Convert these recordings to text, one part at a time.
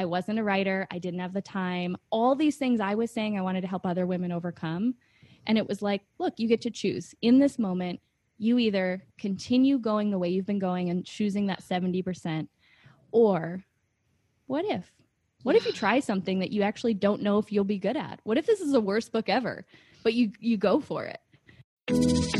I wasn't a writer. I didn't have the time. All these things I was saying I wanted to help other women overcome. And it was like, look, you get to choose in this moment. You either continue going the way you've been going and choosing that 70%, or what if? What if you try something that you actually don't know if you'll be good at? What if this is the worst book ever, but you you go for it?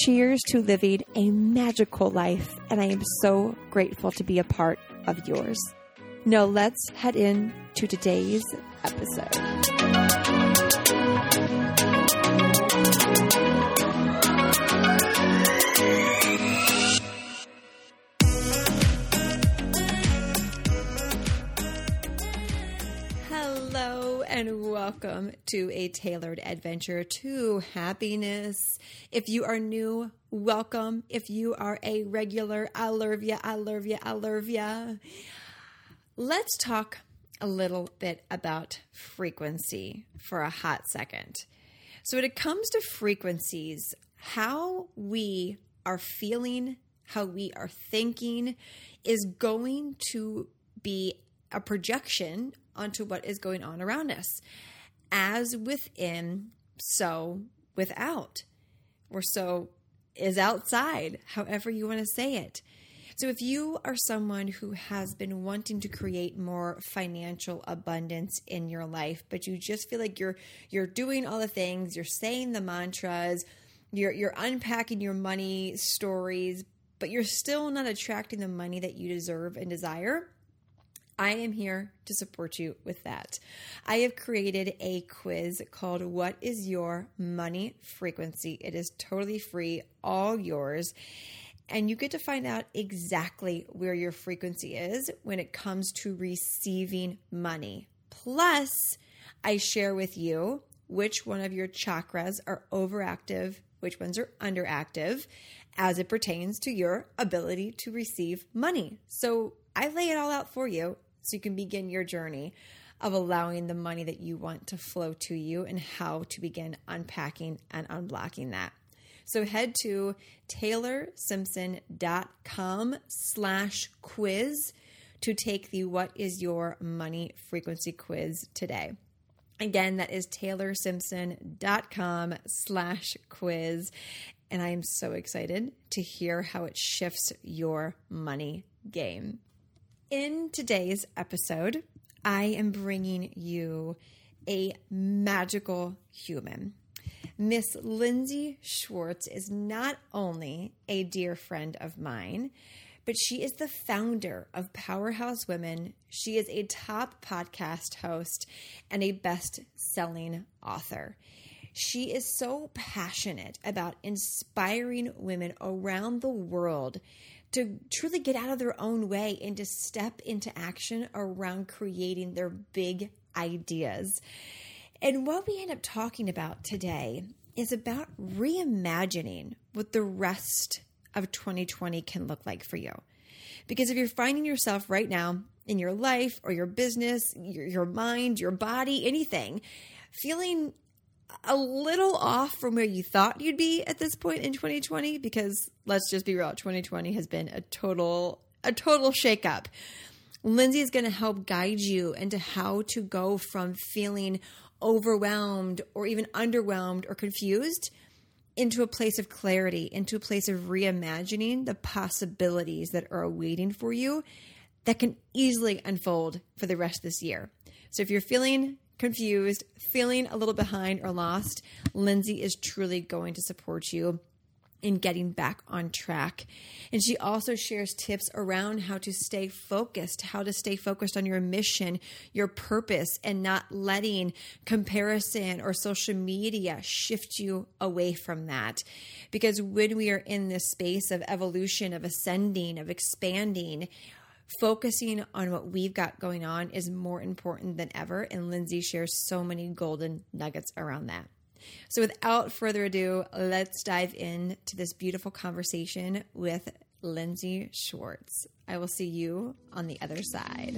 Cheers to living a magical life, and I am so grateful to be a part of yours. Now, let's head in to today's episode. Welcome to a tailored adventure to happiness. If you are new, welcome. If you are a regular, I love ya, I love I love. Let's talk a little bit about frequency for a hot second. So, when it comes to frequencies, how we are feeling, how we are thinking is going to be a projection onto what is going on around us. As within, so without, or so is outside, however you want to say it. So, if you are someone who has been wanting to create more financial abundance in your life, but you just feel like you're you're doing all the things, you're saying the mantras, you're you're unpacking your money stories, but you're still not attracting the money that you deserve and desire, I am here to support you with that. I have created a quiz called What is Your Money Frequency? It is totally free, all yours. And you get to find out exactly where your frequency is when it comes to receiving money. Plus, I share with you which one of your chakras are overactive, which ones are underactive, as it pertains to your ability to receive money. So I lay it all out for you so you can begin your journey of allowing the money that you want to flow to you and how to begin unpacking and unblocking that. So head to taylorsimpson.com slash quiz to take the What is Your Money Frequency quiz today. Again, that is taylorsimpson.com slash quiz. And I am so excited to hear how it shifts your money game. In today's episode, I am bringing you a magical human. Miss Lindsey Schwartz is not only a dear friend of mine, but she is the founder of Powerhouse Women. She is a top podcast host and a best selling author. She is so passionate about inspiring women around the world to truly get out of their own way and to step into action around creating their big ideas. And what we end up talking about today is about reimagining what the rest of 2020 can look like for you. Because if you're finding yourself right now in your life or your business, your, your mind, your body, anything, feeling a little off from where you thought you'd be at this point in 2020 because let's just be real 2020 has been a total a total shakeup. Lindsey is going to help guide you into how to go from feeling overwhelmed or even underwhelmed or confused into a place of clarity into a place of reimagining the possibilities that are awaiting for you that can easily unfold for the rest of this year. So if you're feeling confused, feeling a little behind or lost, Lindsey is truly going to support you in getting back on track. And she also shares tips around how to stay focused, how to stay focused on your mission, your purpose, and not letting comparison or social media shift you away from that. Because when we are in this space of evolution, of ascending, of expanding, focusing on what we've got going on is more important than ever. And Lindsey shares so many golden nuggets around that. So, without further ado, let's dive into this beautiful conversation with Lindsey Schwartz. I will see you on the other side.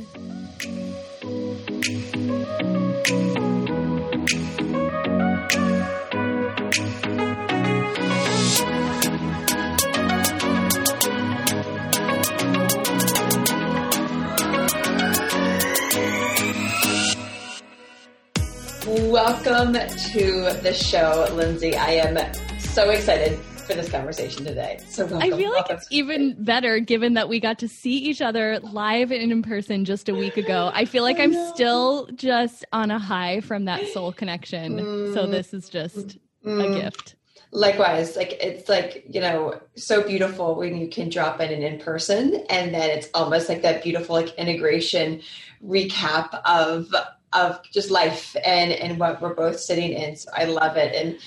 Welcome to the show, Lindsey. I am so excited for this conversation today. So welcome. I feel like it's even better given that we got to see each other live and in person just a week ago. I feel like I'm still just on a high from that soul connection. Mm. So this is just mm. a gift. Likewise, like it's like, you know, so beautiful when you can drop in and in person and then it's almost like that beautiful like integration recap of of just life and and what we're both sitting in. So I love it. And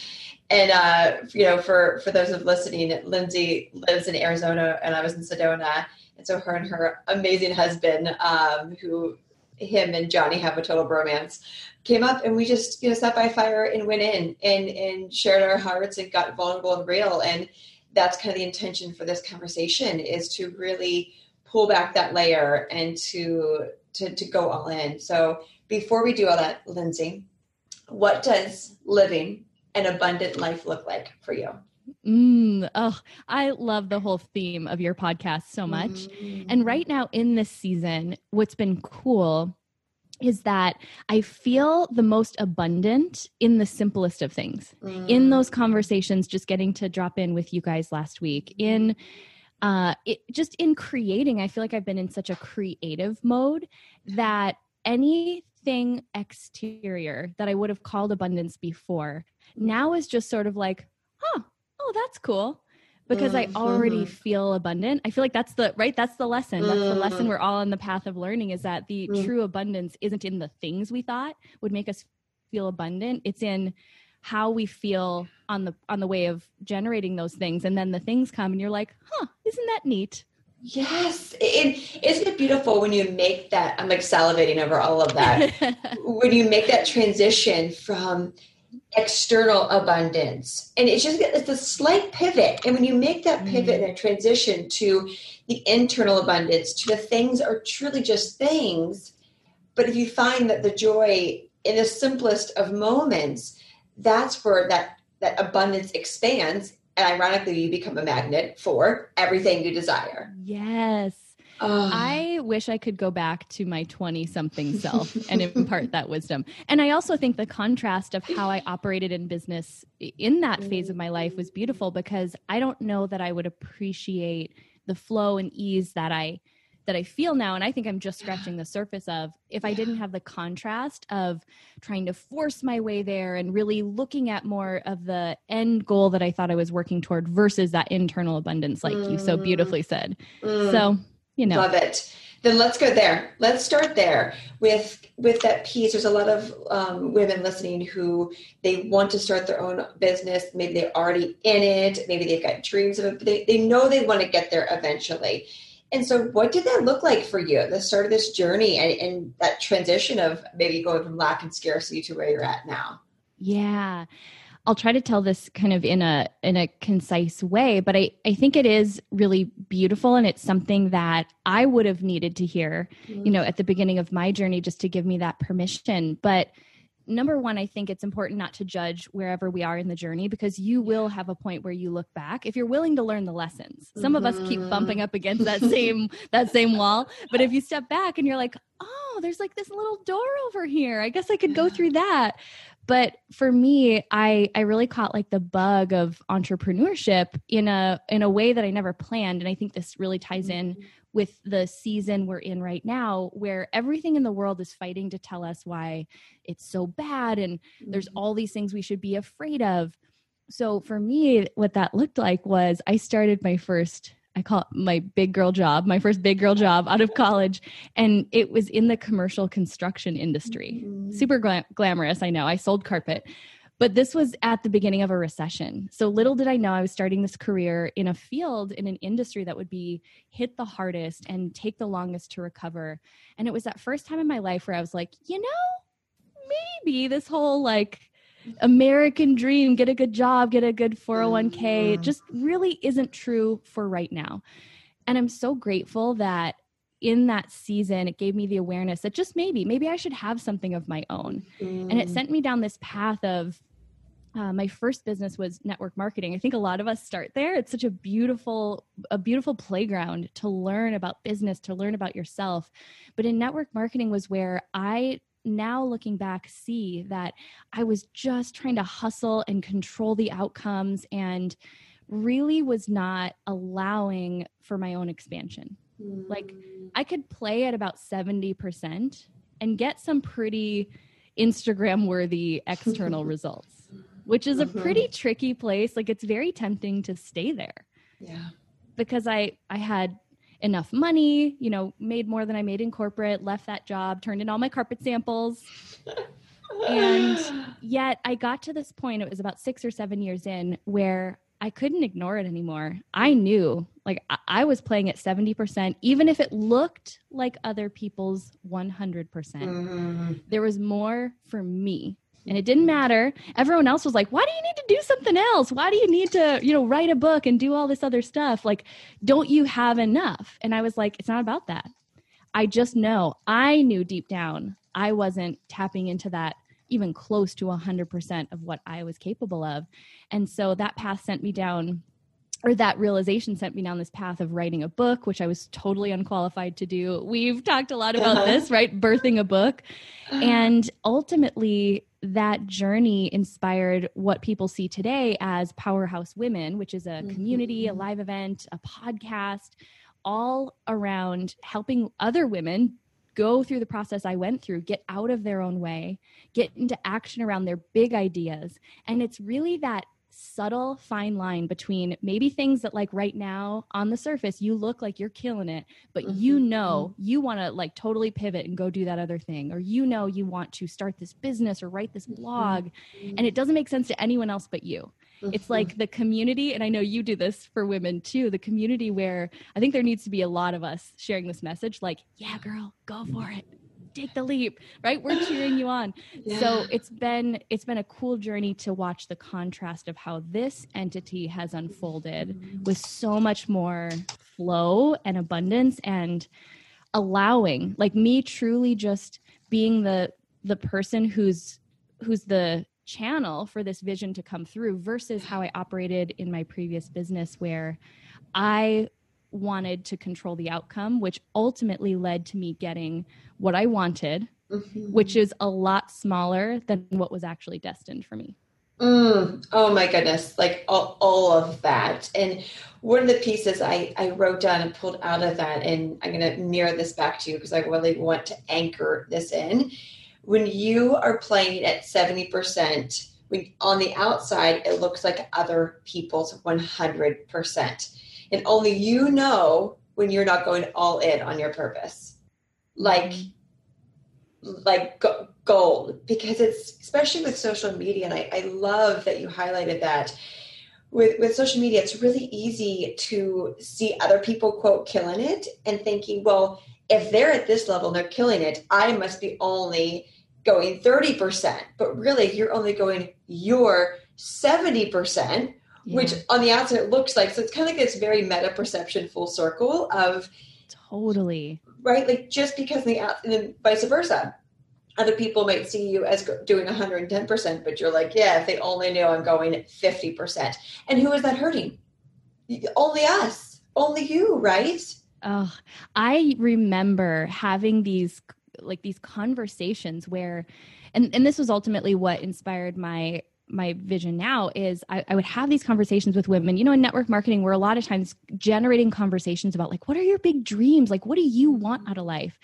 and uh, you know, for for those of listening, Lindsey lives in Arizona, and I was in Sedona, and so her and her amazing husband, um, who him and Johnny have a total bromance, came up, and we just you know sat by fire and went in and and shared our hearts and got vulnerable and real, and that's kind of the intention for this conversation is to really pull back that layer and to to to go all in. So before we do all that, Lindsey, what does living an abundant life look like for you? Mm, oh, I love the whole theme of your podcast so much. Mm. And right now in this season, what's been cool is that I feel the most abundant in the simplest of things. Mm. In those conversations, just getting to drop in with you guys last week, in uh, it, just in creating, I feel like I've been in such a creative mode that any anything exterior that I would have called abundance before now is just sort of like, huh, oh, that's cool. Because I already mm-hmm. feel abundant. I feel like that's the right, that's the lesson. That's the lesson mm-hmm. we're all on the path of learning is that the mm. true abundance isn't in the things we thought would make us feel abundant. It's in how we feel on the on the way of generating those things. And then the things come and you're like, huh, isn't that neat? Yes. It, isn't it beautiful when you make that? I'm like salivating over all of that. when you make that transition from external abundance and it's just it's a slight pivot and when you make that pivot mm. and transition to the internal abundance to the things are truly just things but if you find that the joy in the simplest of moments that's where that that abundance expands and ironically you become a magnet for everything you desire. Yes. Ah. I wish I could go back to my 20 something self and impart that wisdom. And I also think the contrast of how I operated in business in that phase of my life was beautiful because I don't know that I would appreciate the flow and ease that I that I feel now, and I think I'm just scratching the surface of if I didn't have the contrast of trying to force my way there and really looking at more of the end goal that I thought I was working toward versus that internal abundance, like mm. you so mm. beautifully said. Mm. So, you know, love it. Then let's go there. Let's start there with with that piece. There's a lot of um, women listening who they want to start their own business. Maybe they're already in it. Maybe they've got dreams of it. But they, they know they want to get there eventually and so, what did that look like for you at the start of this journey and, and that transition of maybe going from lack and scarcity to where you're at now? Yeah. I'll try to tell this kind of in a in a concise way, but I, I think it is really beautiful and it's something that I would have needed to hear, mm-hmm. you know, at the beginning of my journey just to give me that permission. But number one, I think it's important not to judge wherever we are in the journey because you will have a point where you look back if you're willing to learn the lessons. Some mm-hmm. of us keep bumping mm-hmm. up against that same that same wall, but if you step back and you're like, "Oh, there's like this little door over here. I guess I could go through that." But for me, I I really caught like the bug of entrepreneurship in a in a way that I never planned and I think this really ties in mm-hmm. With the season we're in right now where everything in the world is fighting to tell us why it's so bad and there's Mm-hmm. all these things we should be afraid of so for me what that looked like was i started my first i call it my big girl job my first big girl job out of college and it was in the commercial construction industry Mhm. super gla- glamorous i know i sold carpet but this was at the beginning of a recession so little did i know i was starting this career in a field in an industry that would be hit the hardest and take the longest to recover and it was that first time in my life where i was like you know maybe this whole like American dream, get a good job, get a good 401k, Mhm. just really isn't true for right now. And I'm so grateful that in that season, it gave me the awareness that just maybe, maybe I should have something of my own. And it Mm. sent me down this path of uh, my first business was network marketing. I think a lot of us start there. It's such a beautiful, a beautiful playground to learn about business, to learn about yourself. But in network marketing was where I now looking back see that I was just trying to hustle and control the outcomes and really was not allowing for my own expansion. like, I could play at about 70% and get some pretty Instagram worthy external results, which is a Mhm. pretty tricky place. Like it's very tempting to stay there yeah. because I I had enough money, you know, made more than I made in corporate, left that job, turned in all my carpet samples. And yet I got to this point, it was about six or seven years in, where I couldn't ignore it anymore. I knew, like, I, I was playing at 70%, even if it looked like other people's 100%. Mhm. There was more for me. And it didn't matter. Everyone else was like, why do you need to do something else? Why do you need to, you know, write a book and do all this other stuff? Like, don't you have enough? And I was like, it's not about that. I just know, I knew deep down I wasn't tapping into that even close to 100% of what I was capable of. And so that path sent me down, or that realization sent me down this path of writing a book, which I was totally unqualified to do. We've talked a lot about Uh-huh. this, right? Birthing a book. And ultimately, that journey inspired what people see today as Powerhouse Women, which is a mm-hmm. community, a live event, a podcast, all around helping other women go through the process I went through, get out of their own way, get into action around their big ideas. And it's really that subtle fine line between maybe things that like right now on the surface you look like you're killing it but you Mhm, know you want to like totally pivot and go do that other thing or you know you want to start this business or write this blog and it doesn't make sense to anyone else but you. It's Mhm. like the community and i know you do this for women too the community where i think there needs to be a lot of us sharing this message like yeah girl go for it take the leap right? We're cheering you on. So it's been it's been a cool journey to watch the contrast of how this entity has unfolded with so much more flow and abundance and allowing like me truly just being the the person who's who's the channel for this vision to come through versus how I operated in my previous business where I wanted to control the outcome which ultimately led to me getting what I wanted Mhm. which is a lot smaller than what was actually destined for me. Mm, oh my goodness, like all, all of that. And one of the pieces I, I wrote down and pulled out of that, and I'm going to mirror this back to you because I really want to anchor this in. When you are playing at 70%, when on the outside, it looks like other people's 100%. And only you know when you're not going all in on your purpose. Like, mm-hmm. like gold. Because it's especially with social media and I, I love that you highlighted that. With with social media it's really easy to see other people quote killing it and thinking well if they're at this level and they're killing it i must be only going 30% but really you're only going your 70% which on the outside it looks like so it's kind of like this very meta perception full circle of totally right? Like just because the out, and then vice versa. Other people might see you as doing 110%, but you're like, yeah, if they only knew I'm going 50%. And who is that hurting? Only us, only you, right? Oh, I remember having these like these conversations where and and this was ultimately what inspired my my vision now is I, I would have these conversations with women you know in network marketing we're a lot of times generating conversations about like what are your big dreams? Like what do you want out of life?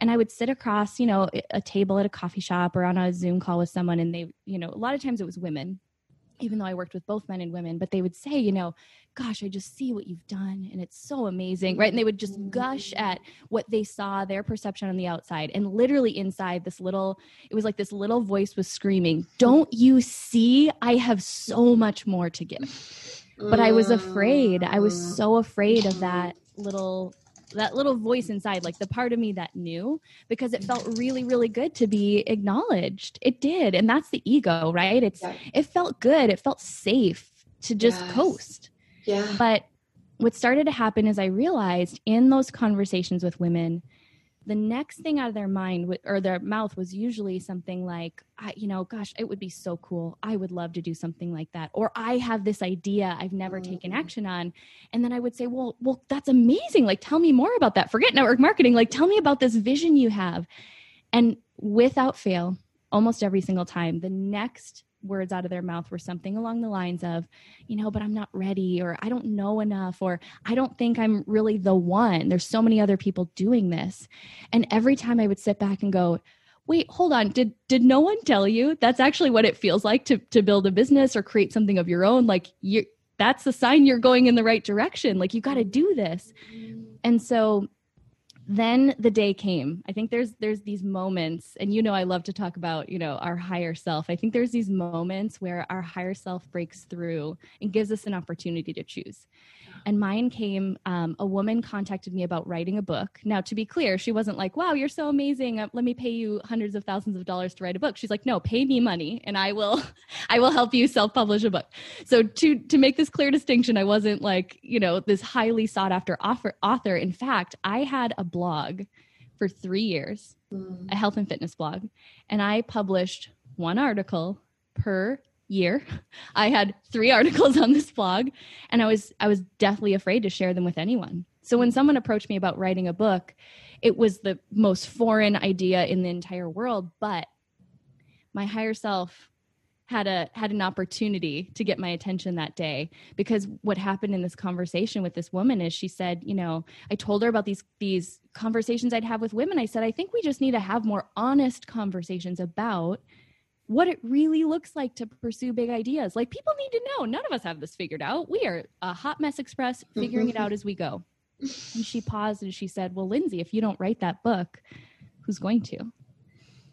And i would sit across you know a table at a coffee shop or on a zoom call with someone and they you know a lot of times it was women even though I worked with both men and women, but they would say, you know, gosh, I just see what you've done and it's so amazing, right? And they would just gush at what they saw, their perception on the outside. And literally inside this little, it was like this little voice was screaming, Don't you see? I have so much more to give. But I was afraid. I was mm. so afraid of that little that little voice inside, like the part of me that knew, because it felt really, really good to be acknowledged. It did. And that's the ego, right? It's yeah. it felt good. It felt safe to just yes. coast. Yeah. But what started to happen is I realized in those conversations with women, the next thing out of their mind or their mouth was usually something like I, you know gosh it would be so cool. I would love to do something like that. Or i have this idea i've never mm-hmm. taken action on. And then i would say well well that's amazing. Like tell me more about that. Forget network marketing. Like tell me about this vision you have. And without fail almost every single time the next words out of their mouth were something along the lines of, you know, but I'm not ready, or I don't know enough, or I don't think I'm really the one. There's so many other people doing this. And every time I would sit back and go, wait, hold on, did did no one tell you that's actually what it feels like to to build a business or create something of your own? Like you that's the sign you're going in the right direction. Like you got to do this. And so then the day came. I think there's there's these moments and you know i love to talk about you know our higher self. I think there's these moments where our higher self breaks through and gives us an opportunity to choose and mine came, um, a woman contacted me about writing a book. Now, to be clear, she wasn't like, wow, you're so amazing. Uh, let me pay you hundreds of thousands of dollars to write a book. She's like, no, pay me money and I will, I will help you self publish a book. So to, to make this clear distinction, I wasn't like, you know, this highly sought after author, author. In fact, I had a blog for three years, mm. a health and fitness blog, and I published one article per year i had three articles on this blog and i was i was deathly afraid to share them with anyone. So when someone approached me about writing a book it was the most foreign idea in the entire world but my higher self had a had an opportunity to get my attention that day because what happened in this conversation with this woman is she said you know i told her about these these conversations i'd have with women. I said i think we just need to have more honest conversations about what it really looks like to pursue big ideas. Like people need to know. None of us have this figured out. We are a hot mess express figuring it out as we go. And she paused and she said, Well, Lindsey, if you don't write that book, who's going to?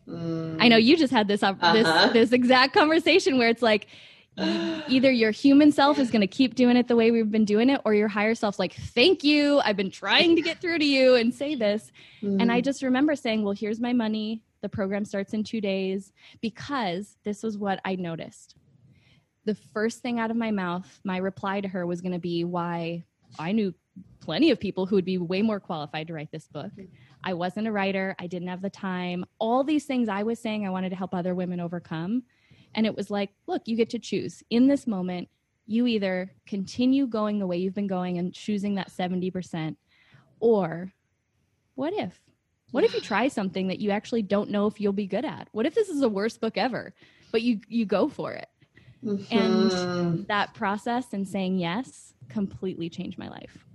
Mm. I know you just had this uh, uh-huh. this this exact conversation where it's like either your human self is going to keep doing it the way we've been doing it or your higher self's like thank you i've been trying to get through to you and say this mm. and i just remember saying well here's my money the program starts in two days because this was what I noticed. The first thing out of my mouth, my reply to her was going to be why I knew plenty of people who would be way more qualified to write this book. I wasn't a writer, I didn't have the time. All these things I was saying I wanted to help other women overcome. And it was like, look, you get to choose. In this moment, you either continue going the way you've been going and choosing that 70%, or what if? What if you try something that you actually don't know if you'll be good at? What if this is the worst book ever, but you you go for it? Mm-hmm. And that process and saying yes completely changed my life.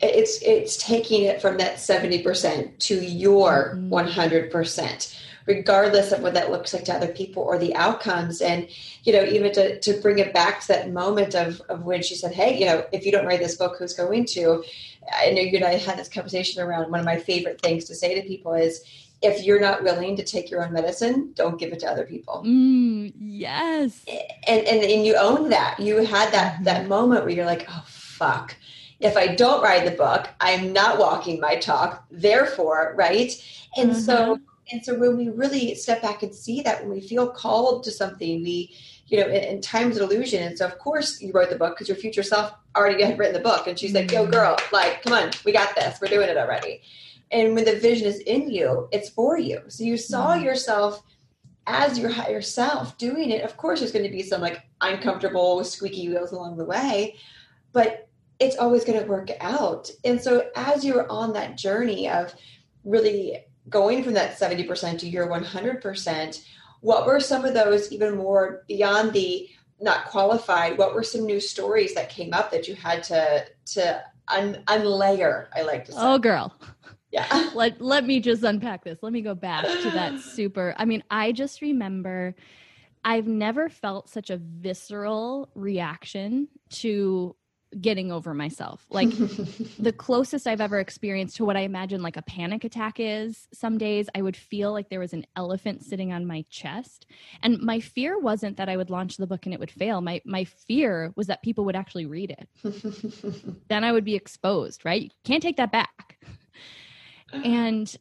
It's it's taking it from that 70% to your mm-hmm. 100% regardless of what that looks like to other people or the outcomes. And, you know, even to, to bring it back to that moment of, of when she said, Hey, you know, if you don't write this book, who's going to? I know you and I had this conversation around one of my favorite things to say to people is, if you're not willing to take your own medicine, don't give it to other people. Mm, yes. And, and and you own that. You had that mm-hmm. that moment where you're like, oh fuck. If I don't write the book, I'm not walking my talk. Therefore, right? And mm-hmm. so and so when we really step back and see that when we feel called to something we you know in, in times of illusion and so of course you wrote the book because your future self already had written the book and she's like yo mm-hmm. girl like come on we got this we're doing it already and when the vision is in you it's for you so you saw mm-hmm. yourself as your higher self doing it of course there's going to be some like uncomfortable squeaky wheels along the way but it's always going to work out and so as you're on that journey of really going from that 70% to your 100%, what were some of those even more beyond the not qualified? What were some new stories that came up that you had to to un, unlayer i like to say? Oh girl. Yeah. Let let me just unpack this. Let me go back to that super i mean i just remember i've never felt such a visceral reaction to getting over myself. Like the closest I've ever experienced to what I imagine like a panic attack is some days, I would feel like there was an elephant sitting on my chest. And my fear wasn't that I would launch the book and it would fail. My my fear was that people would actually read it. then I would be exposed, right? You can't take that back. And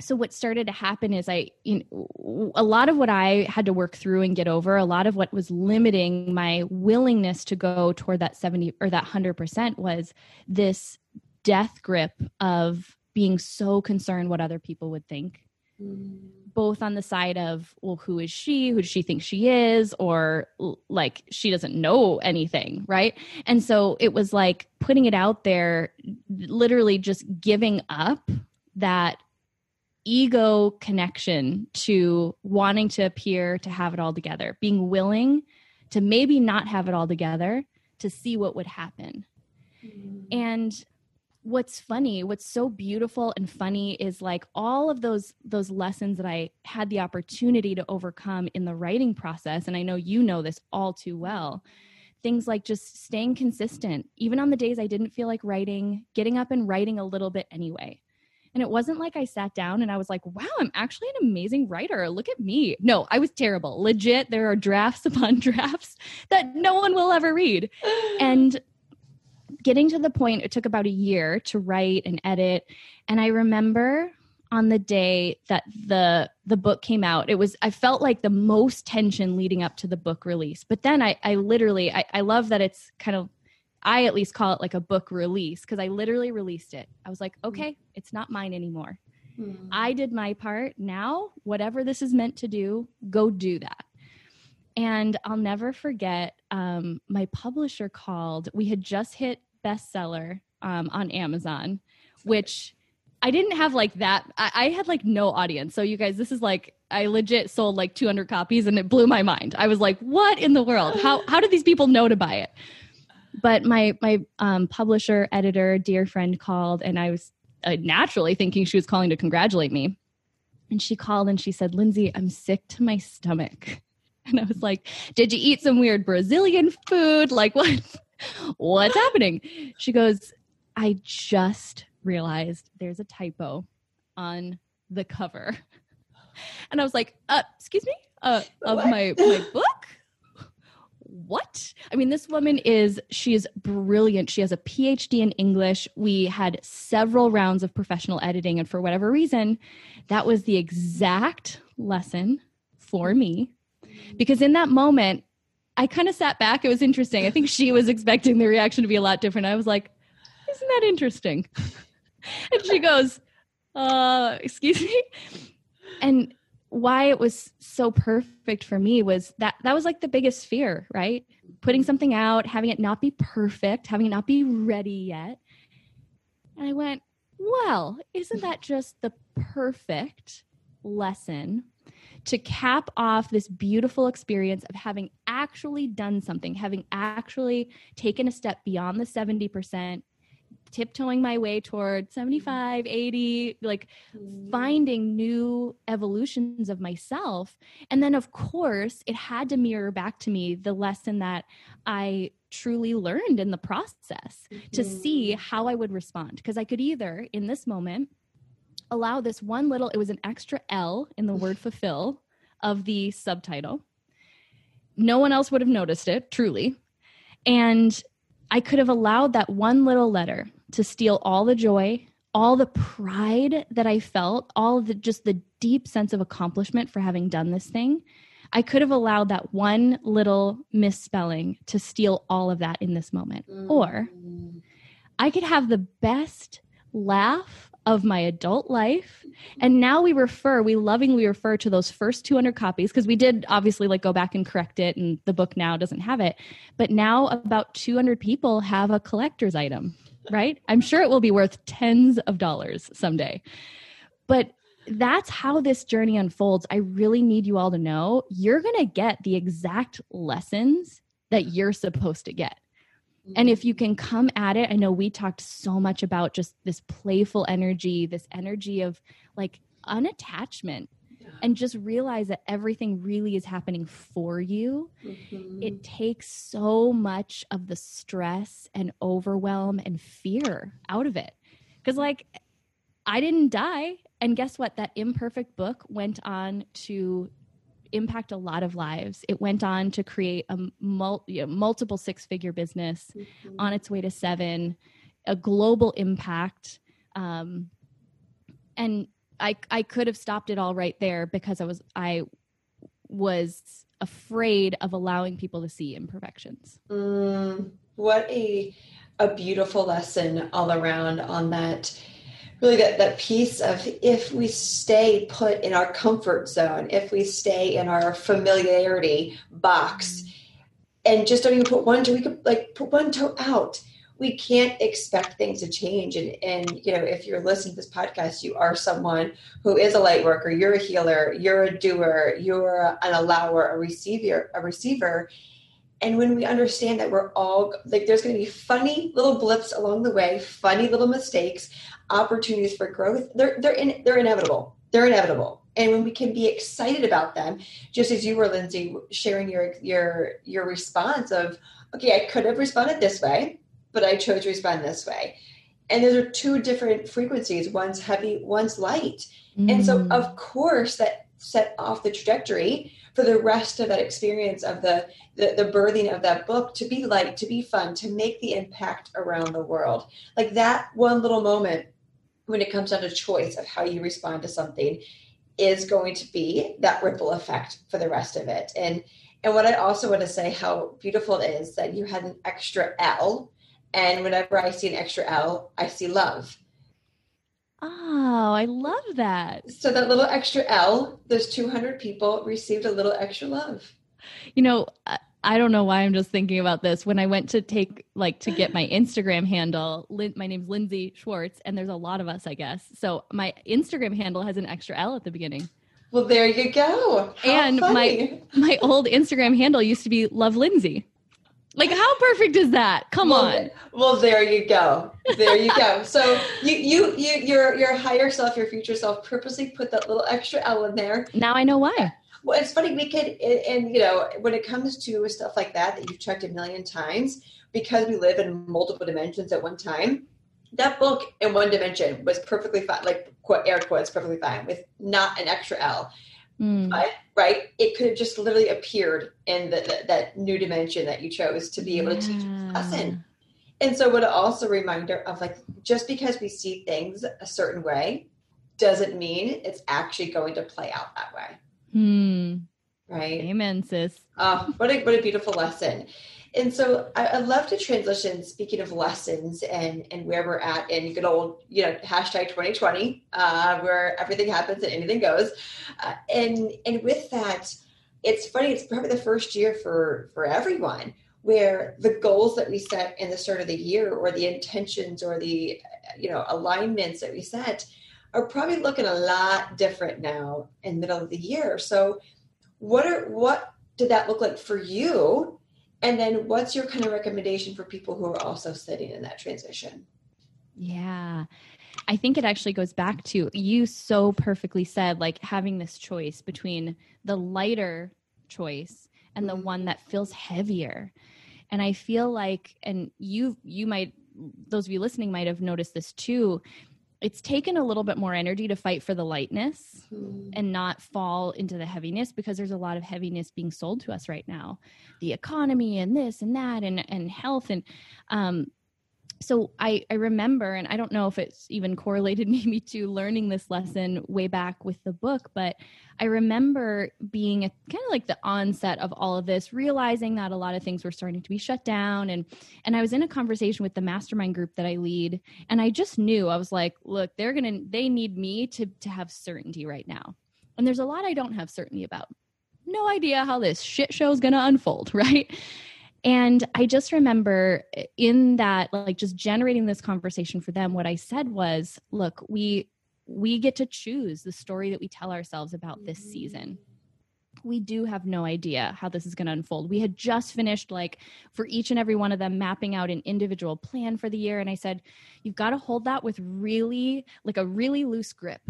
so what started to happen is i you know, a lot of what i had to work through and get over a lot of what was limiting my willingness to go toward that 70 or that 100% was this death grip of being so concerned what other people would think. Mm. both on the side of well who is she? Who does she think she is? Or like she doesn't know anything right? And so it was like putting it out there literally just giving up that ego connection to wanting to appear to have it all together, being willing to maybe not have it all together to see what would happen. Mm. And what's funny, what's so beautiful and funny is like all of those those lessons that I had the opportunity to overcome in the writing process and I know you know this all too well. Things like just staying consistent, even on the days I didn't feel like writing, getting up and writing a little bit anyway and it wasn't like I sat down and I was like, wow, I'm actually an amazing writer. Look at me. No, I was terrible. Legit, there are drafts upon drafts that no one will ever read. And getting to the point, it took about a year to write and edit. And I remember on the day that the the book came out it was i felt like the most tension leading up to the book release but then i i literally i, I love that it's kind of I at least call it like a book release because I literally released it. I was like, hmm. okay, it's not mine anymore. Mm. I did my part. Now, whatever this is meant to do, go do that. And I'll never forget um, my publisher called. We had just hit bestseller um, on Amazon, which I didn't have like that. I, I had like no audience. So, you guys, this is like I legit sold like 200 copies and it blew my mind. I was like, what in the world? How, how did these people know to buy it? But my my um, publisher editor dear friend called and i was uh, naturally thinking she was calling to congratulate me. And she called and she said lindsey i'm sick to my stomach. And i was like did you eat some weird brazilian food? Like what what's happening? She goes i just realized there's a typo on the cover. And i was like uh excuse me? Uh of what? my my book what? I mean, this woman is, she is brilliant. She has a PhD in English. We had several rounds of professional editing, and for whatever reason, that was the exact lesson for me. Because in that moment, I kind of sat back. It was interesting. I think she was expecting the reaction to be a lot different. I was like, isn't that interesting? and she goes, uh, excuse me? And why it was so perfect for me was that that was like the biggest fear, right? Putting something out, having it not be perfect, having it not be ready yet. And I went, well, isn't that just the perfect lesson to cap off this beautiful experience of having actually done something, having actually taken a step beyond the 70%, tiptoeing my way toward 75 80 like mm. finding new evolutions of myself and then of course it had to mirror back to me the lesson that i truly learned in the process mm-hmm. to see mm-hmm. how i would respond because i could either in this moment allow this one little it was an extra l in the word fulfill of the subtitle no one else would have noticed it truly and I could have allowed that one little letter to steal all the joy, all the pride that I felt, all the just the deep sense of accomplishment for having done this thing. I could have allowed that one little misspelling to steal all of that in this moment. Mm. Or I could have the best laugh of my adult life. And now we refer, we lovingly refer to those first 200 copies because we did obviously like go back and correct it and the book now doesn't have it. But now about 200 people have a collector's item, right? I'm sure it will be worth tens of dollars someday. But that's how this journey unfolds. I really need you all to know you're going to get the exact lessons that you're supposed to get. And if you can come at it, I know we talked so much about just this playful energy, this energy of like unattachment, and just realize that everything really is happening for you. Mm-hmm. It takes so much of the stress and overwhelm and fear out of it. Because, like, I didn't die. And guess what? That imperfect book went on to impact a lot of lives. It went on to create a mul- you know, multiple six figure business mm-hmm. on its way to seven, a global impact. Um, and I, I could have stopped it all right there because I was, I was afraid of allowing people to see imperfections. Mm, what a, a beautiful lesson all around on that really that, that piece of if we stay put in our comfort zone, if we stay in our familiarity box and just don't even put one toe, we could like put one toe out. We can't expect things to change. And, and, you know, if you're listening to this podcast, you are someone who is a light worker, you're a healer, you're a doer, you're an allower, a receiver, a receiver and when we understand that we're all like there's going to be funny little blips along the way funny little mistakes opportunities for growth, they're they're in, they're inevitable. They're inevitable. And when we can be excited about them, just as you were, Lindsey, sharing your your your response of, okay, I could have responded this way, but I chose to respond this way. And those are two different frequencies. One's heavy, one's light. Mm. And so mm. of course that set off the trajectory for the rest of that experience of the, the, the birthing of that book to be light, to be fun, to make the impact around the world. Like that one little moment when it comes down to choice of how you respond to something is going to be that ripple effect for the rest of it. And and what I also want to say how beautiful it is that you had an extra L. And whenever I see an extra L, I see love. Oh, I love that. So that little extra L, those 200 people received a little extra love. You know, I don't know why I'm just thinking about this. When I went to take like to get my Instagram handle, Lin- my name's Lindsey Schwartz, and there's a lot of us, I guess. So my Instagram handle has an extra L at the beginning. Well, there you go. How and funny. my my old Instagram handle used to be Love Lindsey. Like how perfect is that? Come well, on. Well, there you go. There you go. So you you you your your higher self, your future self, purposely put that little extra L in there. Now I know why. Well, it's funny. We could, and, you know, when it comes to stuff like that that you've checked a million times, because we live in multiple dimensions at one time. That book in one dimension was perfectly fine, like air quotes, perfectly fine with not an extra L. Mm. But, right, it could have just literally appeared in the, the, that new dimension that you chose to be able yeah. to teach us in. And so, what also a reminder of like, just because we see things a certain way doesn't mean it's actually going to play out that way. Hmm. Right. Amen, sis. Oh, what a what a beautiful lesson. And so I, I love to transition. Speaking of lessons and and where we're at in good old you know hashtag 2020, uh, where everything happens and anything goes, uh, and and with that, it's funny. It's probably the first year for for everyone where the goals that we set in the start of the year, or the intentions, or the you know alignments that we set are probably looking a lot different now in middle of the year. So what are what did that look like for you? And then what's your kind of recommendation for people who are also sitting in that transition? Yeah. I think it actually goes back to you so perfectly said like having this choice between the lighter choice and the mm-hmm. one that feels heavier. And I feel like and you you might those of you listening might have noticed this too it's taken a little bit more energy to fight for the lightness mm. and not fall into the heaviness because there's a lot of heaviness being sold to us right now the economy and this and that and and health and um so I, I remember, and I don't know if it's even correlated maybe to learning this lesson way back with the book, but I remember being kind of like the onset of all of this, realizing that a lot of things were starting to be shut down. And and I was in a conversation with the mastermind group that I lead, and I just knew I was like, look, they're gonna they need me to to have certainty right now. And there's a lot I don't have certainty about. No idea how this shit show is gonna unfold, right? And I just remember eh, in that, like, just generating this conversation for them, what I said was, look, we, we get to choose the story that we tell ourselves about this mm-hmm. season we do have no idea how this is going to unfold. We had just finished, like, for each and every one of them, mapping out an individual plan for the year. And I said, you've got to hold that with really, like, a really loose grip.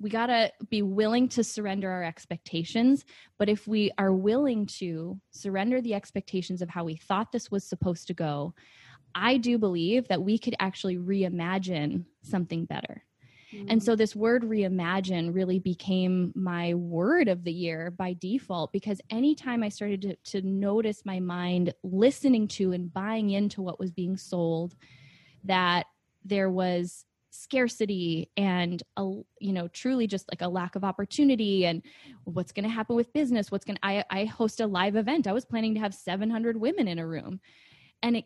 We got to be willing to surrender our expectations. But if we are willing to surrender the expectations of how we thought this was supposed to go, I do believe that we could actually reimagine something better. Mm-hmm. And so this word reimagine really became my word of the year by default because anytime I started to, to notice my mind listening to and buying into what was being sold, that there was scarcity and a you know truly just like a lack of opportunity and what's going to happen with business what's going to I, I host a live event i was planning to have 700 women in a room and it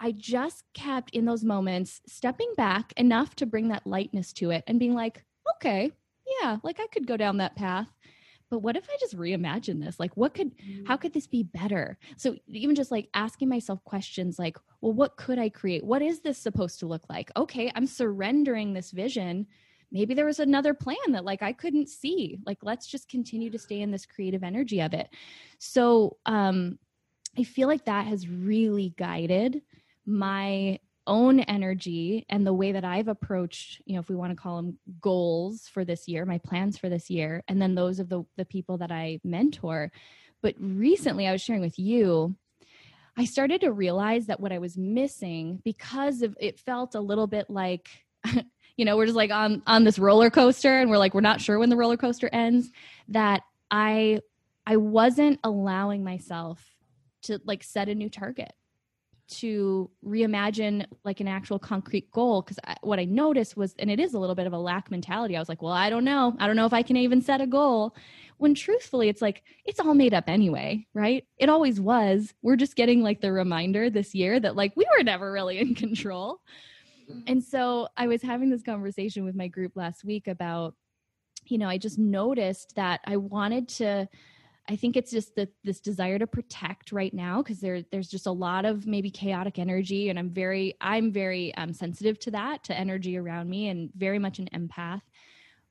I just kept in those moments stepping back enough to bring that lightness to it and being like, okay, yeah, like I could go down that path. But what if I just reimagine this? Like, what could, how could this be better? So, even just like asking myself questions like, well, what could I create? What is this supposed to look like? Okay, I'm surrendering this vision. Maybe there was another plan that like I couldn't see. Like, let's just continue to stay in this creative energy of it. So, um, I feel like that has really guided my own energy and the way that I've approached, you know, if we want to call them goals for this year, my plans for this year, and then those of the, the people that I mentor. But recently I was sharing with you, I started to realize that what I was missing because of it felt a little bit like, you know, we're just like on on this roller coaster and we're like, we're not sure when the roller coaster ends, that I I wasn't allowing myself to like set a new target to reimagine like an actual concrete goal because what i noticed was and it is a little bit of a lack mentality i was like well i don't know. I don't know if i can even set a goal. When truthfully it's like it's all made up anyway right? It always was. We're just getting like the reminder this year that like we were never really in control. And so i was having this conversation with my group last week about you know i just noticed that i wanted to I think it's just that this desire to protect right now because there there's just a lot of maybe chaotic energy and I'm very I'm very um, sensitive to that to energy around me and very much an empath.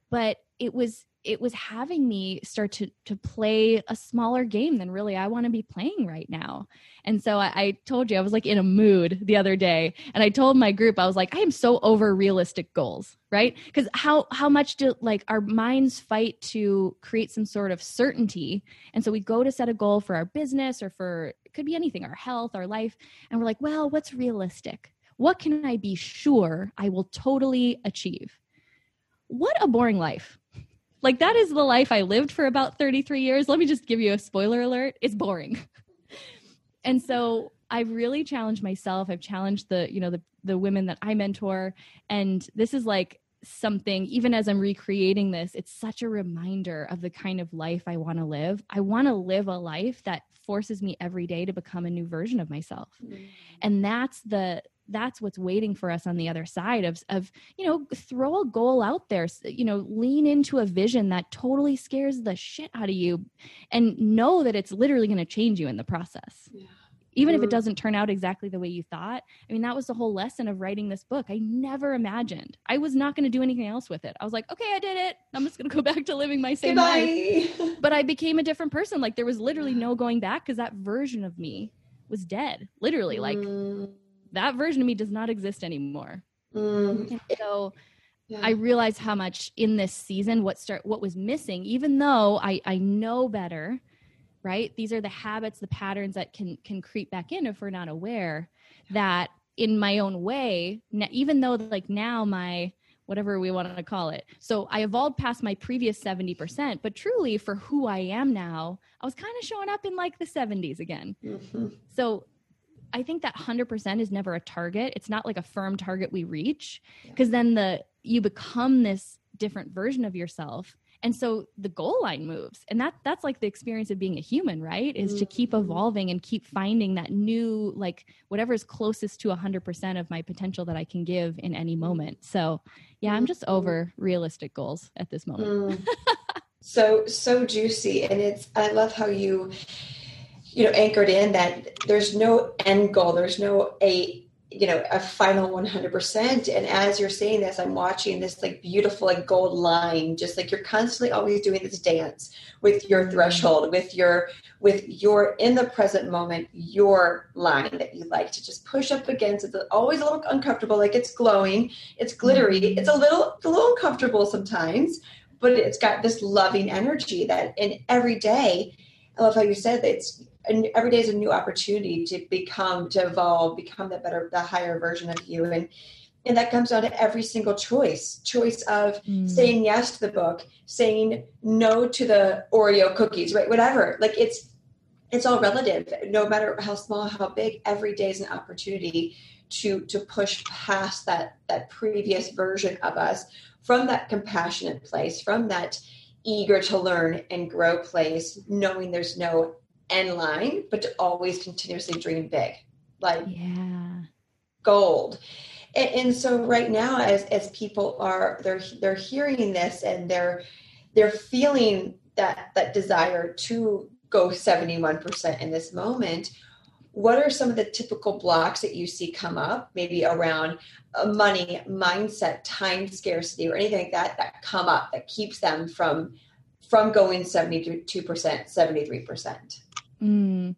But it was it was having me start to to play a smaller game than really I want to be playing right now. And so I, I, told you I was like in a mood the other day, and I told my group I was like I am so over realistic goals, right? Because how how much do like our minds fight to create some sort of certainty, and so we go to set a goal for our business or for it could be anything, our health, our life, and we're like, well, what's realistic? What can I be sure I will totally achieve? What a boring life like that is the life I lived for about 33 years. Let me just give you a spoiler alert. It's boring. and so I've really challenged myself. I've challenged the, you know, the the women that I mentor and this is like something even as I'm recreating this, it's such a reminder of the kind of life I want to live. I want to live a life that forces me every day to become a new version of myself. Mm-hmm. And that's the that's what's waiting for us on the other side of of you know throw a goal out there you know lean into a vision that totally scares the shit out of you and know that it's literally going to change you in the process. Yeah. even if it doesn't turn out exactly the way you thought. I mean that was the whole lesson of writing this book. I never imagined. I was not going to do anything else with it. I was like okay i did it. I'm just going to go back to living my same Goodbye. life. But i became a different person. Like there was literally no going back because that version of me was dead literally like mm that version of me does not exist anymore. Mm. So yeah. I realized how much in this season what start what was missing, even though I, I know better, right? These are the habits, the patterns that can can creep back in if we're not aware that in my own way, even though like now my whatever we want to call it. So I evolved past my previous 70%, but truly for who I am now, I was kind of showing up in like the 70s again. Mm-hmm. So I think that 100% is never a target. It's not like a firm target we reach because yeah. then the you become this different version of yourself. And so the goal line moves. And that that's like the experience of being a human, right? Is mm-hmm. to keep mm-hmm. evolving and keep finding that new like whatever is closest to 100% of my potential that I can give in any mm-hmm. moment. So, yeah, I'm just over realistic goals at this moment. Mm. so so juicy and it's I love how you you know anchored in that there's no end goal there's no a you know a final 100% and as you're saying this i'm watching this like beautiful like gold line just like you're constantly always doing this dance with your threshold with your with your in the present moment your line that you like to just push up against. It's always a little uncomfortable like it's glowing it's glittery mm-hmm. it's a little a little uncomfortable sometimes but it's got this loving energy that in every day i love how you said that it's and every day is a new opportunity to become to evolve become the better the higher version of you. And and that comes down to every single choice choice of mm. saying yes to the book saying no to the oreo cookies right? Whatever. Like it's it's all relative. No matter how small how big every day is an opportunity to to push past that that previous version of us from that compassionate place from that eager to learn and grow place knowing there's no end line, but to always continuously dream big, like yeah, gold. And, and so right now, as as people are they're they're hearing this and they're they're feeling that that desire to go 71% in this moment what are some of the typical blocks that you see come up maybe around uh, money mindset time scarcity or anything like that that come up that keeps them from from going 72% 73% Mm.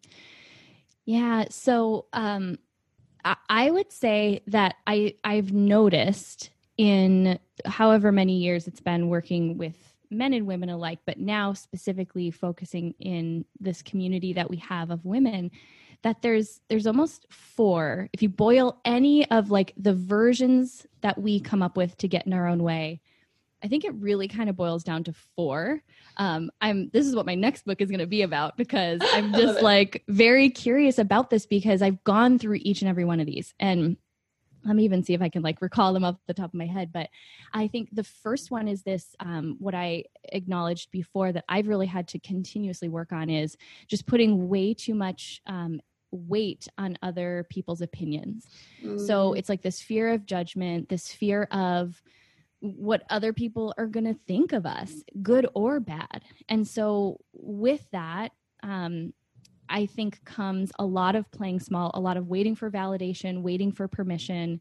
Yeah. So um, I, I would say that I I've noticed in however many years it's been working with men and women alike, but now specifically focusing in this community that we have of women, that there's there's almost four. If you boil any of like the versions that we come up with to get in our own way, I think it really kind of boils down to four. Um, I'm this is what my next book is going to be about because I'm just like very curious about this because I've gone through each and every one of these and let me even see if I can like recall them off the top of my head. But I think the first one is this um, what I acknowledged before that I've really had to continuously work on is just putting way too much um, weight on other people's opinions. Mm. So it's like this fear of judgment, this fear of what other people are going to think of us, good or bad. And so, with that, um, I think comes a lot of playing small, a lot of waiting for validation, waiting for permission.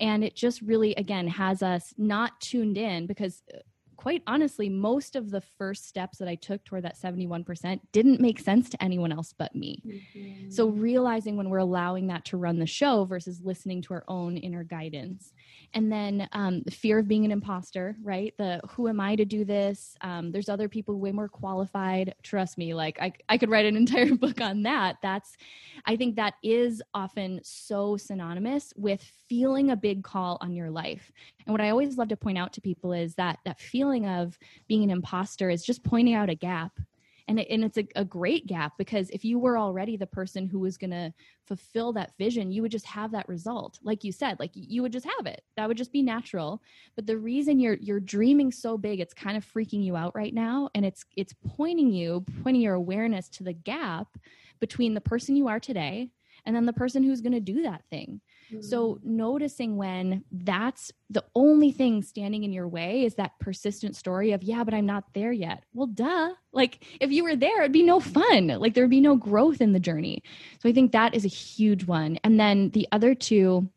And it just really, again, has us not tuned in because uh, quite honestly, most of the first steps that I took toward that 71% didn't make sense to anyone else but me. Mm-hmm. So, realizing when we're allowing that to run the show versus listening to our own inner guidance. And then um, the fear of being an imposter, right? The who am I to do this? Um, there's other people way more qualified. Trust me, like I, I could write an entire book on that. That's, I think that is often so synonymous with feeling a big call on your life. And what I always love to point out to people is that that feeling of being an imposter is just pointing out a gap and, it, and it's a, a great gap because if you were already the person who was going to fulfill that vision you would just have that result. Like you said like you would just have it. That would just be natural. But the reason you're you're dreaming so big it's kind of freaking you out right now. And it's it's pointing you pointing your awareness to the gap between the person you are today and then the person who's going to do that thing so, mm-hmm. noticing when that's the only thing standing in your way is that persistent story of, yeah, but I'm not there yet. Well, duh. Like, if you were there, it'd be no fun. Like, there'd be no growth in the journey. So, I think that is a huge one. And then the other two,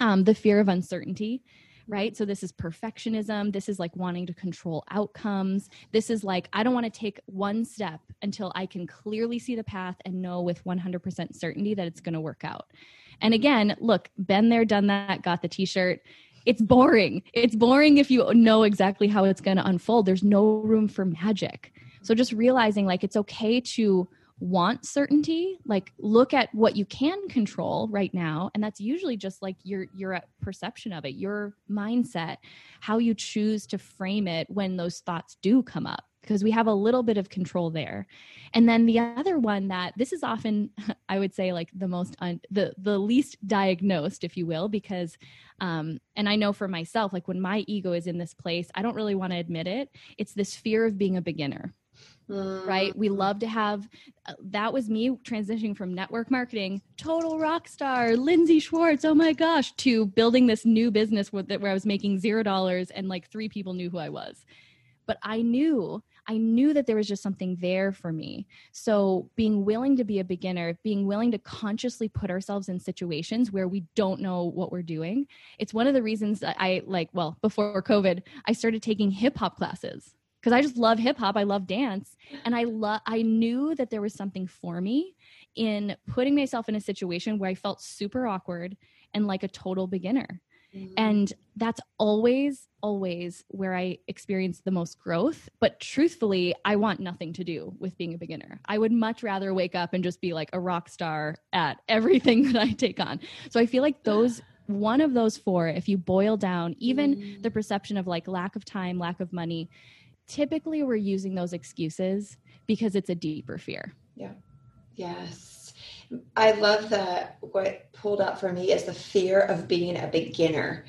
um, the fear of uncertainty right? So this is perfectionism. This is like wanting to control outcomes. This is like, I don't want to take one step until I can clearly see the path and know with 100% certainty that it's going to work out. And mm-hmm. again, look, been there, done that, got the t shirt. It's boring. It's boring if you know exactly how it's going to unfold. There's no room for magic. So just realizing like it's okay to want certainty like look at what you can control right now and that's usually just like your your perception of it your mindset how you choose to frame it when those thoughts do come up because we have a little bit of control there. And then the other one that this is often, I would say, like the most un, the the least diagnosed, if you will, because, um, and I know for myself, like when my ego is in this place, I don't really want to admit it. It's this fear of being a beginner. Mm. Right. We mm-hmm. love to have uh, that was me transitioning from network marketing, total rock star, Lindsey Schwartz. Oh my gosh, to building this new business where, where I was making zero dollars and like three people knew who I was. But I knew I knew that there was just something there for me. So, being willing to be a beginner, being willing to consciously put ourselves in situations where we don't know what we're doing, it's one of the reasons that I like, well, before COVID, I started taking hip hop classes because I just love hip hop. I love dance. And I love, I knew that there was something for me in putting myself in a situation where I felt super awkward and like a total beginner. Mm-hmm. And that's always, always where I experience the most growth. But truthfully, I want nothing to do with being a beginner. I would much rather wake up and just be like a rock star at everything that I take on. So I feel like those one of those four, if you boil down even mm. the perception of like lack of time, lack of money, typically we're using those excuses because it's a deeper fear. Yeah. Yes. I love that what pulled out for me is the fear of being a beginner.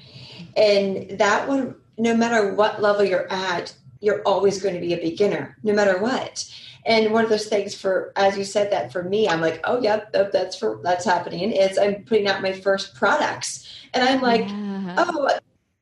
And that one, no matter what level you're at, you're always going to be a beginner, no matter what. And one of those things for, as you said that for me, I'm like, oh, yeah, oh, that's for, that's happening. Is I'm putting out my first products. And I'm like, yeah. oh,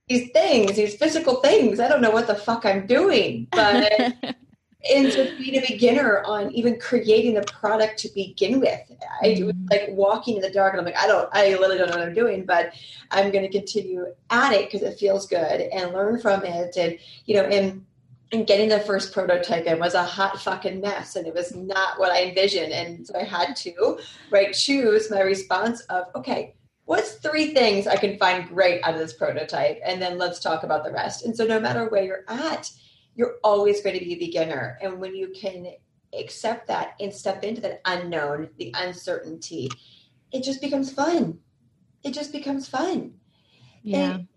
these things, these physical things, I don't know what the fuck I'm doing. But and to being a beginner on even creating the product to begin with. I do mm-hmm. like walking in the dark and I'm like, I don't, I literally don't know what I'm doing, but I'm going to continue at it because it feels good and learn from it. And, you know, and, and getting the first prototype in was a hot fucking mess and it was not what I envisioned. And so I had to, right, choose my response of, okay, what's three things I can find great out of this prototype? And then let's talk about the rest. And so no matter where you're at, you're always going to be a beginner. And when you can accept that and step into that unknown, the uncertainty, it just becomes fun. It just becomes fun. Yeah. And,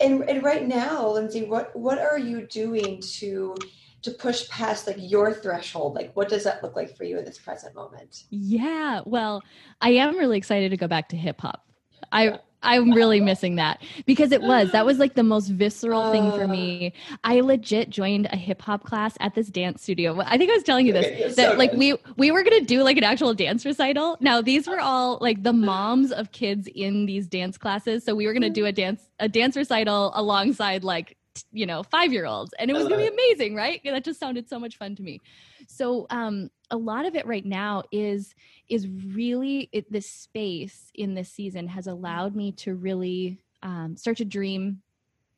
and, and right now, Lindsey, what what are you doing to to push past like your threshold like what does that look like for you in this present moment yeah well i am really excited to go back to hip hop i I'm really missing that because it was that was like the most visceral thing for me. Uh. I legit joined a hip hop class at this dance studio. I think I was telling you this that like we we were gonna do like an actual dance recital. Now these were all like the moms of kids in these dance classes, so we were gonna do a dance a dance recital alongside like you know five year olds, and it was gonna be uh-huh. amazing, right? That just sounded so much fun to me. So um, a lot of it right now is is really it, this space in this season has allowed me to really um, start to dream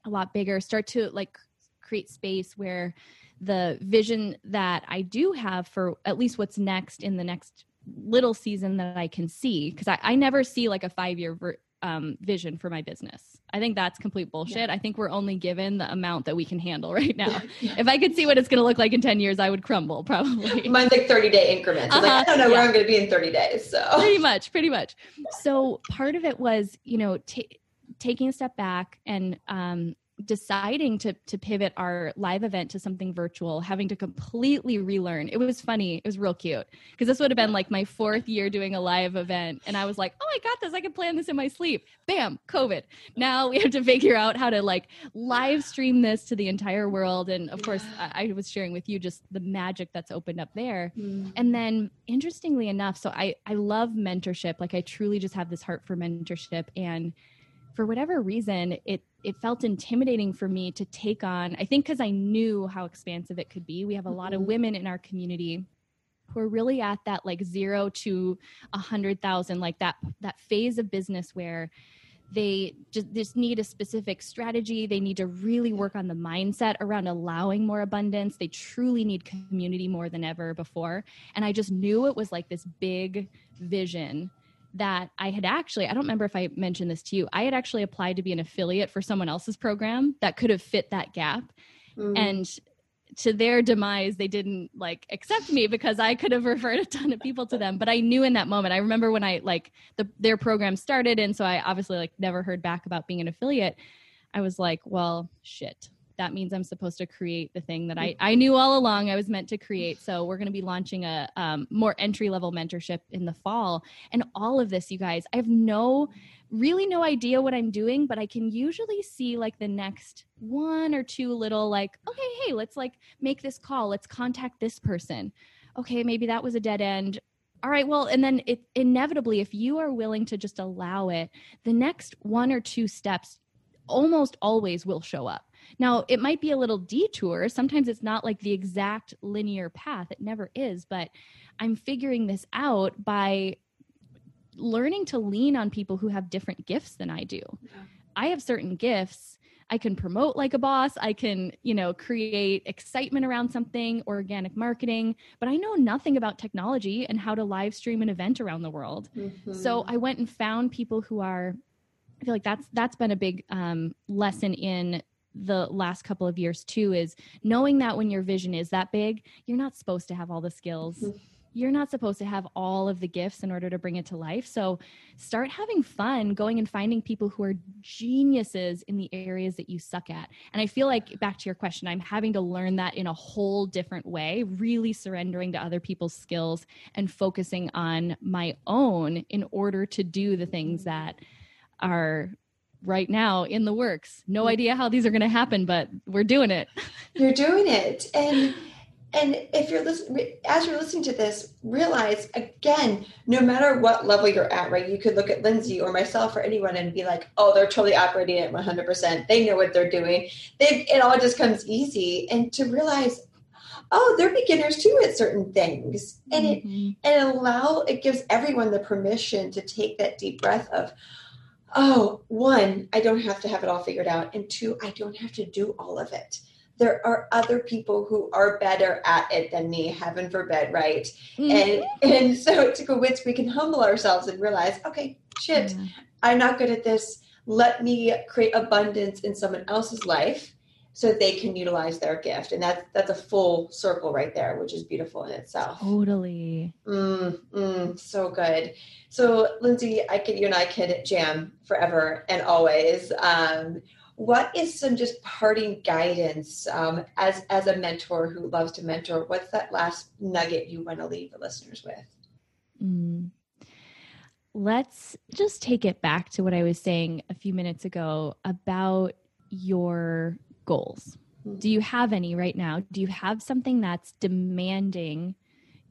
a lot bigger, start to like create space where the vision that I do have for at least what's next in the next little season that I can see. Because I, I never see like a five year ver- um, vision for my business. I think that's complete bullshit. Yeah. I think we're only given the amount that we can handle right now. Yeah. If I could see what it's going to look like in 10 years, I would crumble probably. Mine's like 30 day increments. Uh-huh. Like, I don't know yeah. where I'm going to be in 30 days. So pretty much, pretty much. So part of it was, you know, t- taking a step back and um, deciding to to pivot our live event to something virtual having to completely relearn. It was funny. It was real cute. Because this would have been like my fourth year doing a live event and i was like oh i got this. I can plan this in my sleep. Bam covid. Now we have to figure out how to like live stream this to the entire world and of course I, I, was sharing with you just the magic that's opened up there. Mm. and then interestingly enough so i i love mentorship. Like i truly just have this heart for mentorship and for whatever reason it it felt intimidating for me to take on i think because i knew how expansive it could be. We have a lot of mm-hmm. women in our community who are really at that like zero to a hundred thousand like that that phase of business where they just, just need a specific strategy. They need to really work on the mindset around allowing more abundance. They truly need community more than ever before. And i just knew it was like this big vision that I had actually, I don't remember if I mentioned this to you, I had actually applied to be an affiliate for someone else's program that could have fit that gap. Mm. And to their demise, they didn't like accept me because I could have referred a ton of people to them. But I knew in that moment, I remember when I like the, their program started. And so I obviously like never heard back about being an affiliate. I was like, well, shit that means I'm supposed to create the thing that I, I knew all along I was meant to create. So we're going to be launching a um, more entry level mentorship in the fall. And all of this, you guys, I have no, really no idea what I'm doing, but I can usually see like the next one or two little like, okay, hey, let's like make this call. Let's contact this person. Okay, maybe that was a dead end all right well and then it inevitably if you are willing to just allow it the next one or two steps almost always will show up Now, it might be a little detour. Sometimes it's not like the exact linear path, it never is, but I'm figuring this out by learning to lean on people who have different gifts than I do. Yeah. I have certain gifts. I can promote like a boss. I can, you know, create excitement around something, organic marketing, but I know nothing about technology and how to live stream an event around the world. Mm-hmm. So I went and found people who are I feel like that's that's been a big um, lesson in the last couple of years too is knowing that when your vision is that big you're not supposed to have all the skills mm-hmm you're not supposed to have all of the gifts in order to bring it to life. So start having fun going and finding people who are geniuses in the areas that you suck at. And I feel like, back to your question, I'm having to learn that in a whole different way, really surrendering to other people's skills and focusing on my own in order to do the things that are right now in the works. No mm. idea how these are going to happen, but we're doing it. You're doing it. And and if you're listening, as you're listening to this, realize again, no matter what level you're at, right? You could look at Lindsey or myself or anyone and be like, "Oh, they're totally operating at 100%. They know what they're doing. They, it all just comes easy." And to realize, oh, they're beginners too at certain things, and mm-hmm. it and allow it gives everyone the permission to take that deep breath of, oh, one, I don't have to have it all figured out, and two, I don't have to do all of it there are other people who are better at it than me heaven forbid right mm-hmm. and and so to go with we can humble ourselves and realize okay shit mm-hmm. i'm not good at this let me create abundance in someone else's life so that they can utilize their gift. And that's that's a full circle right there which is beautiful in itself. Totally. Mm, mm, so good. So lindsey i could you and i could jam forever and always. Um, what is some just parting guidance um, as as a mentor who loves to mentor? What's that last nugget you want to leave the listeners with? Mm. let's just take it back to what i was saying a few minutes ago about your goals? Do you mm-hmm. have any right now? Do you have something that's demanding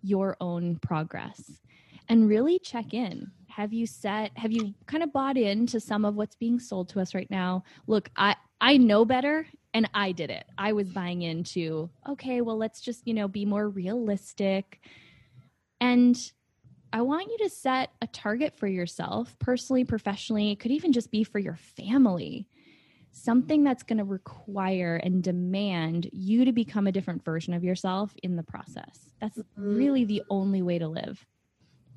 your own progress? And really check in. Have you set have you kind of bought into some of what's being sold to us right now? Look i i know better and i did it. I was buying into okay well let's just you know be more realistic. And i want you to set a target for yourself personally professionally. It could even just be for your family something that's going to require and demand you to become a different version of yourself in the process. That's mm-hmm. really the only way to live.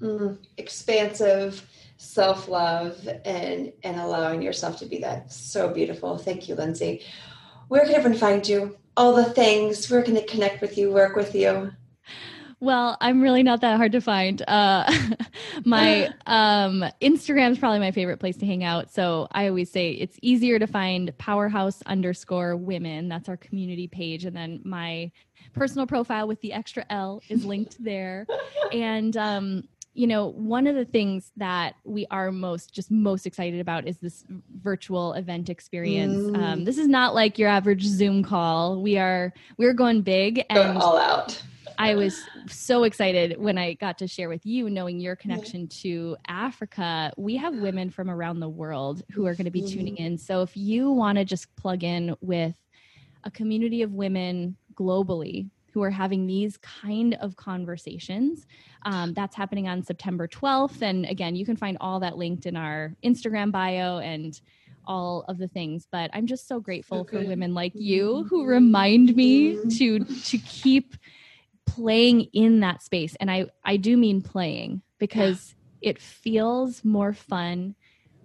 Mm, expansive self-love and and allowing yourself to be that so beautiful. Thank you lindsey. Where can everyone find you? All the things. Where can they connect with you work with you well, I'm really not that hard to find. Uh, my um, Instagram is probably my favorite place to hang out. So I always say it's easier to find powerhouse underscore women. That's our community page. And then my personal profile with the extra L is linked there. And um, you know, one of the things that we are most just most excited about is this virtual event experience. Mm. Um, this is not like your average Zoom call. We are we're going big and all out. I was so excited when I got to share with you, knowing your connection to Africa. We have women from around the world who are going to be tuning mm-hmm. in. So if you want to just plug in with a community of women globally who are having these kind of conversations. Um, that's happening on September 12th. And again, you can find all that linked in our Instagram bio and all of the things but i'm just so grateful okay. for women like you who remind me to to keep playing in that space and i i do mean playing because yeah. it feels more fun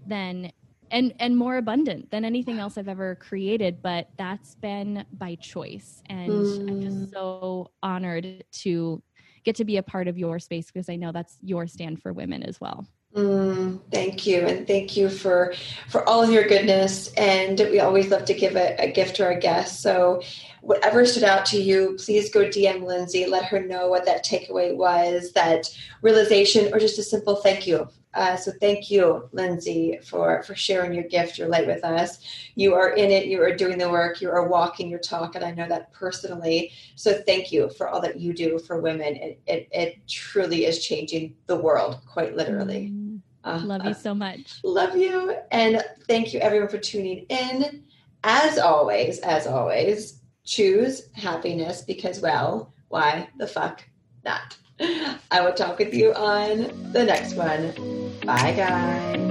than and and more abundant than anything else I've ever created. But that's been by choice, and mm. I'm just mm. so honored to get to be a part of your space because I know that's your stand for women as well. Mm, thank you, and thank you for for all of your goodness. And we always love to give a, a, gift to our guests. So, whatever stood out to you, please go DM Lindsey. Let her know what that takeaway was, that realization, or just a simple thank you uh, so thank you, Lindsey, for for sharing your gift, your light with us. You are in it. You are doing the work. You are walking your talk, and I know that personally. So thank you for all that you do for women. It it, it truly is changing the world, quite literally. Mm, uh, love you uh, so much. Love you, and thank you everyone for tuning in. as always, as always, choose happiness because, well, why the fuck not? I will talk with you on the next one. Bye, guys.